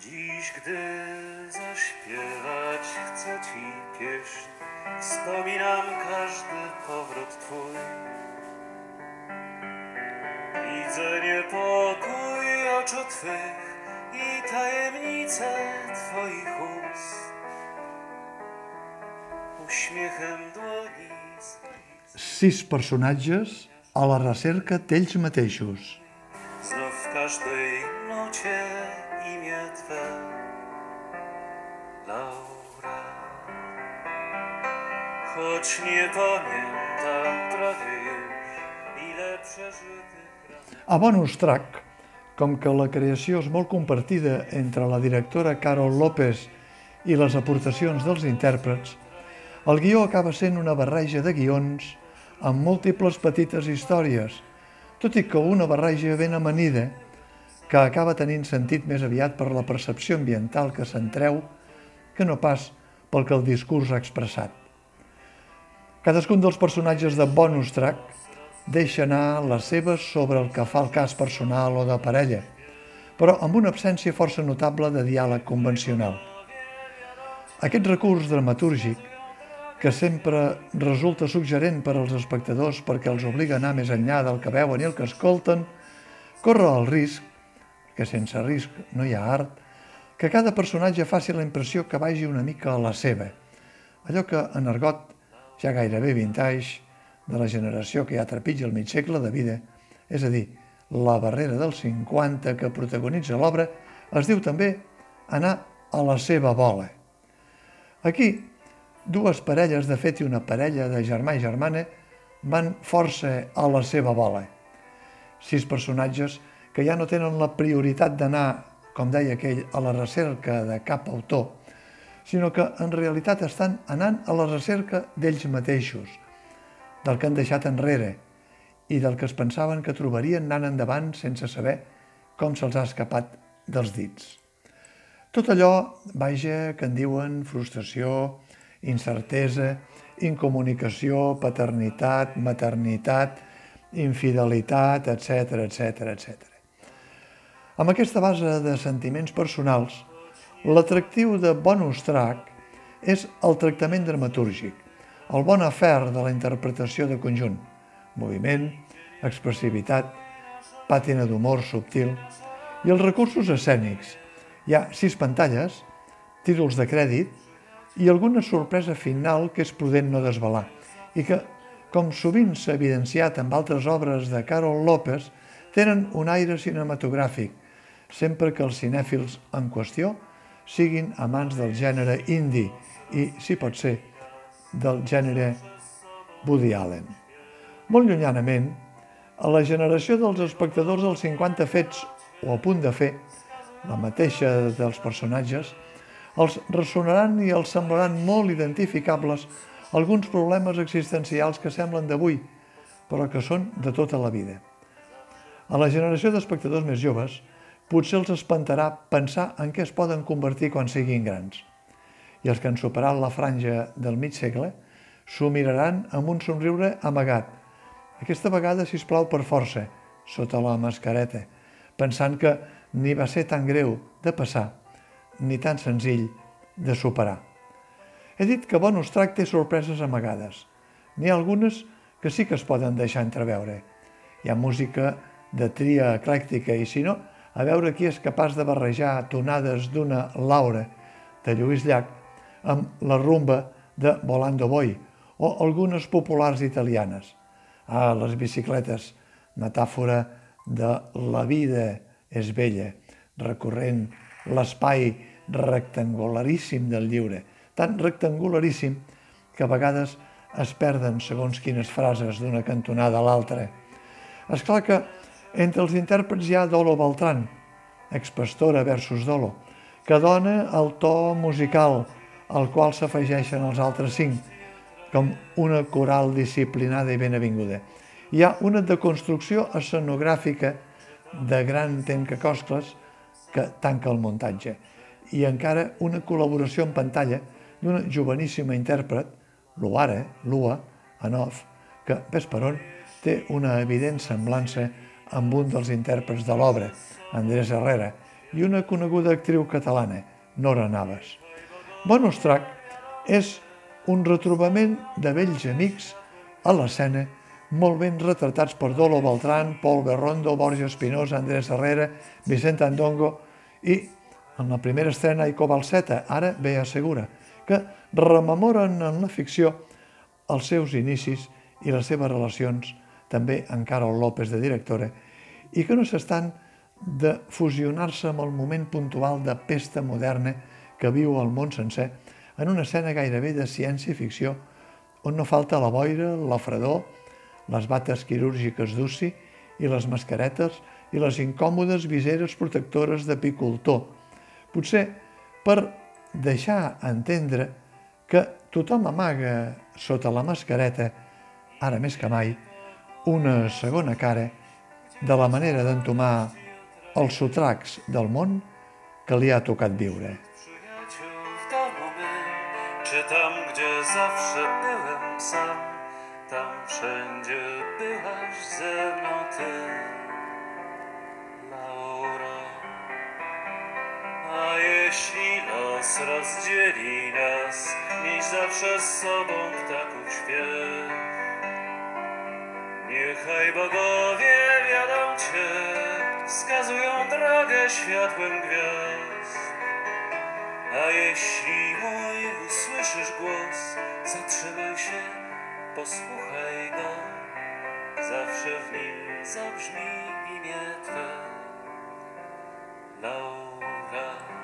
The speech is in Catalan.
Dziś, gdy zaśpiewać chcę ci pieśń, wspominam każdy powrót twój. Widzę niepokój oczu twych i tajemnice twoich ust. Uśmiechem dłoni Sis personatges a la recerca d'ells mateixos. Znów w każdej nucie imię Twe Laura Choć nie pamiętam prawie już Ile przeżytych raz A bonus track, com que la creació és molt compartida entre la directora Carol López i les aportacions dels intèrprets, el guió acaba sent una barreja de guions amb múltiples petites històries, tot i que una barreja ben amanida que acaba tenint sentit més aviat per la percepció ambiental que se'n treu que no pas pel que el discurs ha expressat. Cadascun dels personatges de bonus track deixa anar les seves sobre el que fa el cas personal o de parella, però amb una absència força notable de diàleg convencional. Aquest recurs dramatúrgic, que sempre resulta suggerent per als espectadors perquè els obliga a anar més enllà del que veuen i el que escolten, corre el risc, que sense risc no hi ha art, que cada personatge faci la impressió que vagi una mica a la seva, allò que en argot ja gairebé vintage de la generació que ja trepitja el mig segle de vida, és a dir, la barrera dels 50 que protagonitza l'obra, es diu també anar a la seva bola. Aquí, dues parelles, de fet, i una parella de germà i germana, van força a la seva bola. Sis personatges que ja no tenen la prioritat d'anar, com deia aquell, a la recerca de cap autor, sinó que en realitat estan anant a la recerca d'ells mateixos, del que han deixat enrere i del que es pensaven que trobarien anant endavant sense saber com se'ls ha escapat dels dits. Tot allò, vaja, que en diuen frustració, incertesa, incomunicació, paternitat, maternitat, infidelitat, etc etc etc. Amb aquesta base de sentiments personals, l'atractiu de bonus track és el tractament dramatúrgic, el bon afer de la interpretació de conjunt, moviment, expressivitat, pàtina d'humor subtil i els recursos escènics. Hi ha sis pantalles, títols de crèdit i alguna sorpresa final que és prudent no desvelar i que, com sovint s'ha evidenciat amb altres obres de Carol López, tenen un aire cinematogràfic, sempre que els cinèfils en qüestió siguin amants del gènere indie i, si pot ser, del gènere Woody Allen. Molt llunyanament, a la generació dels espectadors dels 50 fets o a punt de fer, la mateixa dels personatges, els ressonaran i els semblaran molt identificables alguns problemes existencials que semblen d'avui, però que són de tota la vida. A la generació d'espectadors més joves, potser els espantarà pensar en què es poden convertir quan siguin grans. I els que han superat la franja del mig segle s'ho miraran amb un somriure amagat. Aquesta vegada, si plau per força, sota la mascareta, pensant que ni va ser tan greu de passar, ni tan senzill de superar. He dit que Bonus Track té sorpreses amagades. N'hi ha algunes que sí que es poden deixar entreveure. Hi ha música de tria eclèctica i, si no, a veure qui és capaç de barrejar tonades d'una Laura de Lluís Llach amb la rumba de Volando Boy o algunes populars italianes. Ah, les bicicletes, metàfora de la vida és bella, recorrent l'espai rectangularíssim del lliure, tan rectangularíssim que a vegades es perden segons quines frases d'una cantonada a l'altra. És clar que entre els intèrprets hi ha Dolo Beltran, expastora versus Dolo, que dona el to musical al qual s'afegeixen els altres cinc, com una coral disciplinada i ben avinguda. Hi ha una deconstrucció escenogràfica de gran tencacoscles que tanca el muntatge i encara una col·laboració en pantalla d'una joveníssima intèrpret, Luara, Lua, en off, que, ves per on, té una evident semblança amb un dels intèrprets de l'obra, Andrés Herrera, i una coneguda actriu catalana, Nora Navas. Bonus track és un retrobament de vells amics a l'escena molt ben retratats per Dolo Beltrán, Paul Berrondo, Borja Espinosa, Andrés Herrera, Vicent Andongo i, en la primera estrena, Ico Balseta, ara Bea Segura, que rememoren en la ficció els seus inicis i les seves relacions, també amb Carol López de directora, i que no s'estan de fusionar-se amb el moment puntual de pesta moderna que viu el món sencer en una escena gairebé de ciència-ficció on no falta la boira, la fredor, les bates quirúrgiques d'UCI i les mascaretes i les incòmodes viseres protectores d'apicultor. Potser per deixar entendre que tothom amaga sota la mascareta, ara més que mai, una segona cara de la manera d'entomar els sotracs del món que li ha tocat viure. Czy tam, tam wszędzie byłaś ze mną ty, Lauro. A jeśli los rozdzieli nas, mieć zawsze z sobą ptaków śpiew, niechaj bogowie wiadą cię, wskazują drogę światłem gwiazd. A jeśli mój usłyszysz głos, zatrzymaj się, posłuchaj go. Zawsze w nim zabrzmi imię Twe. Laura.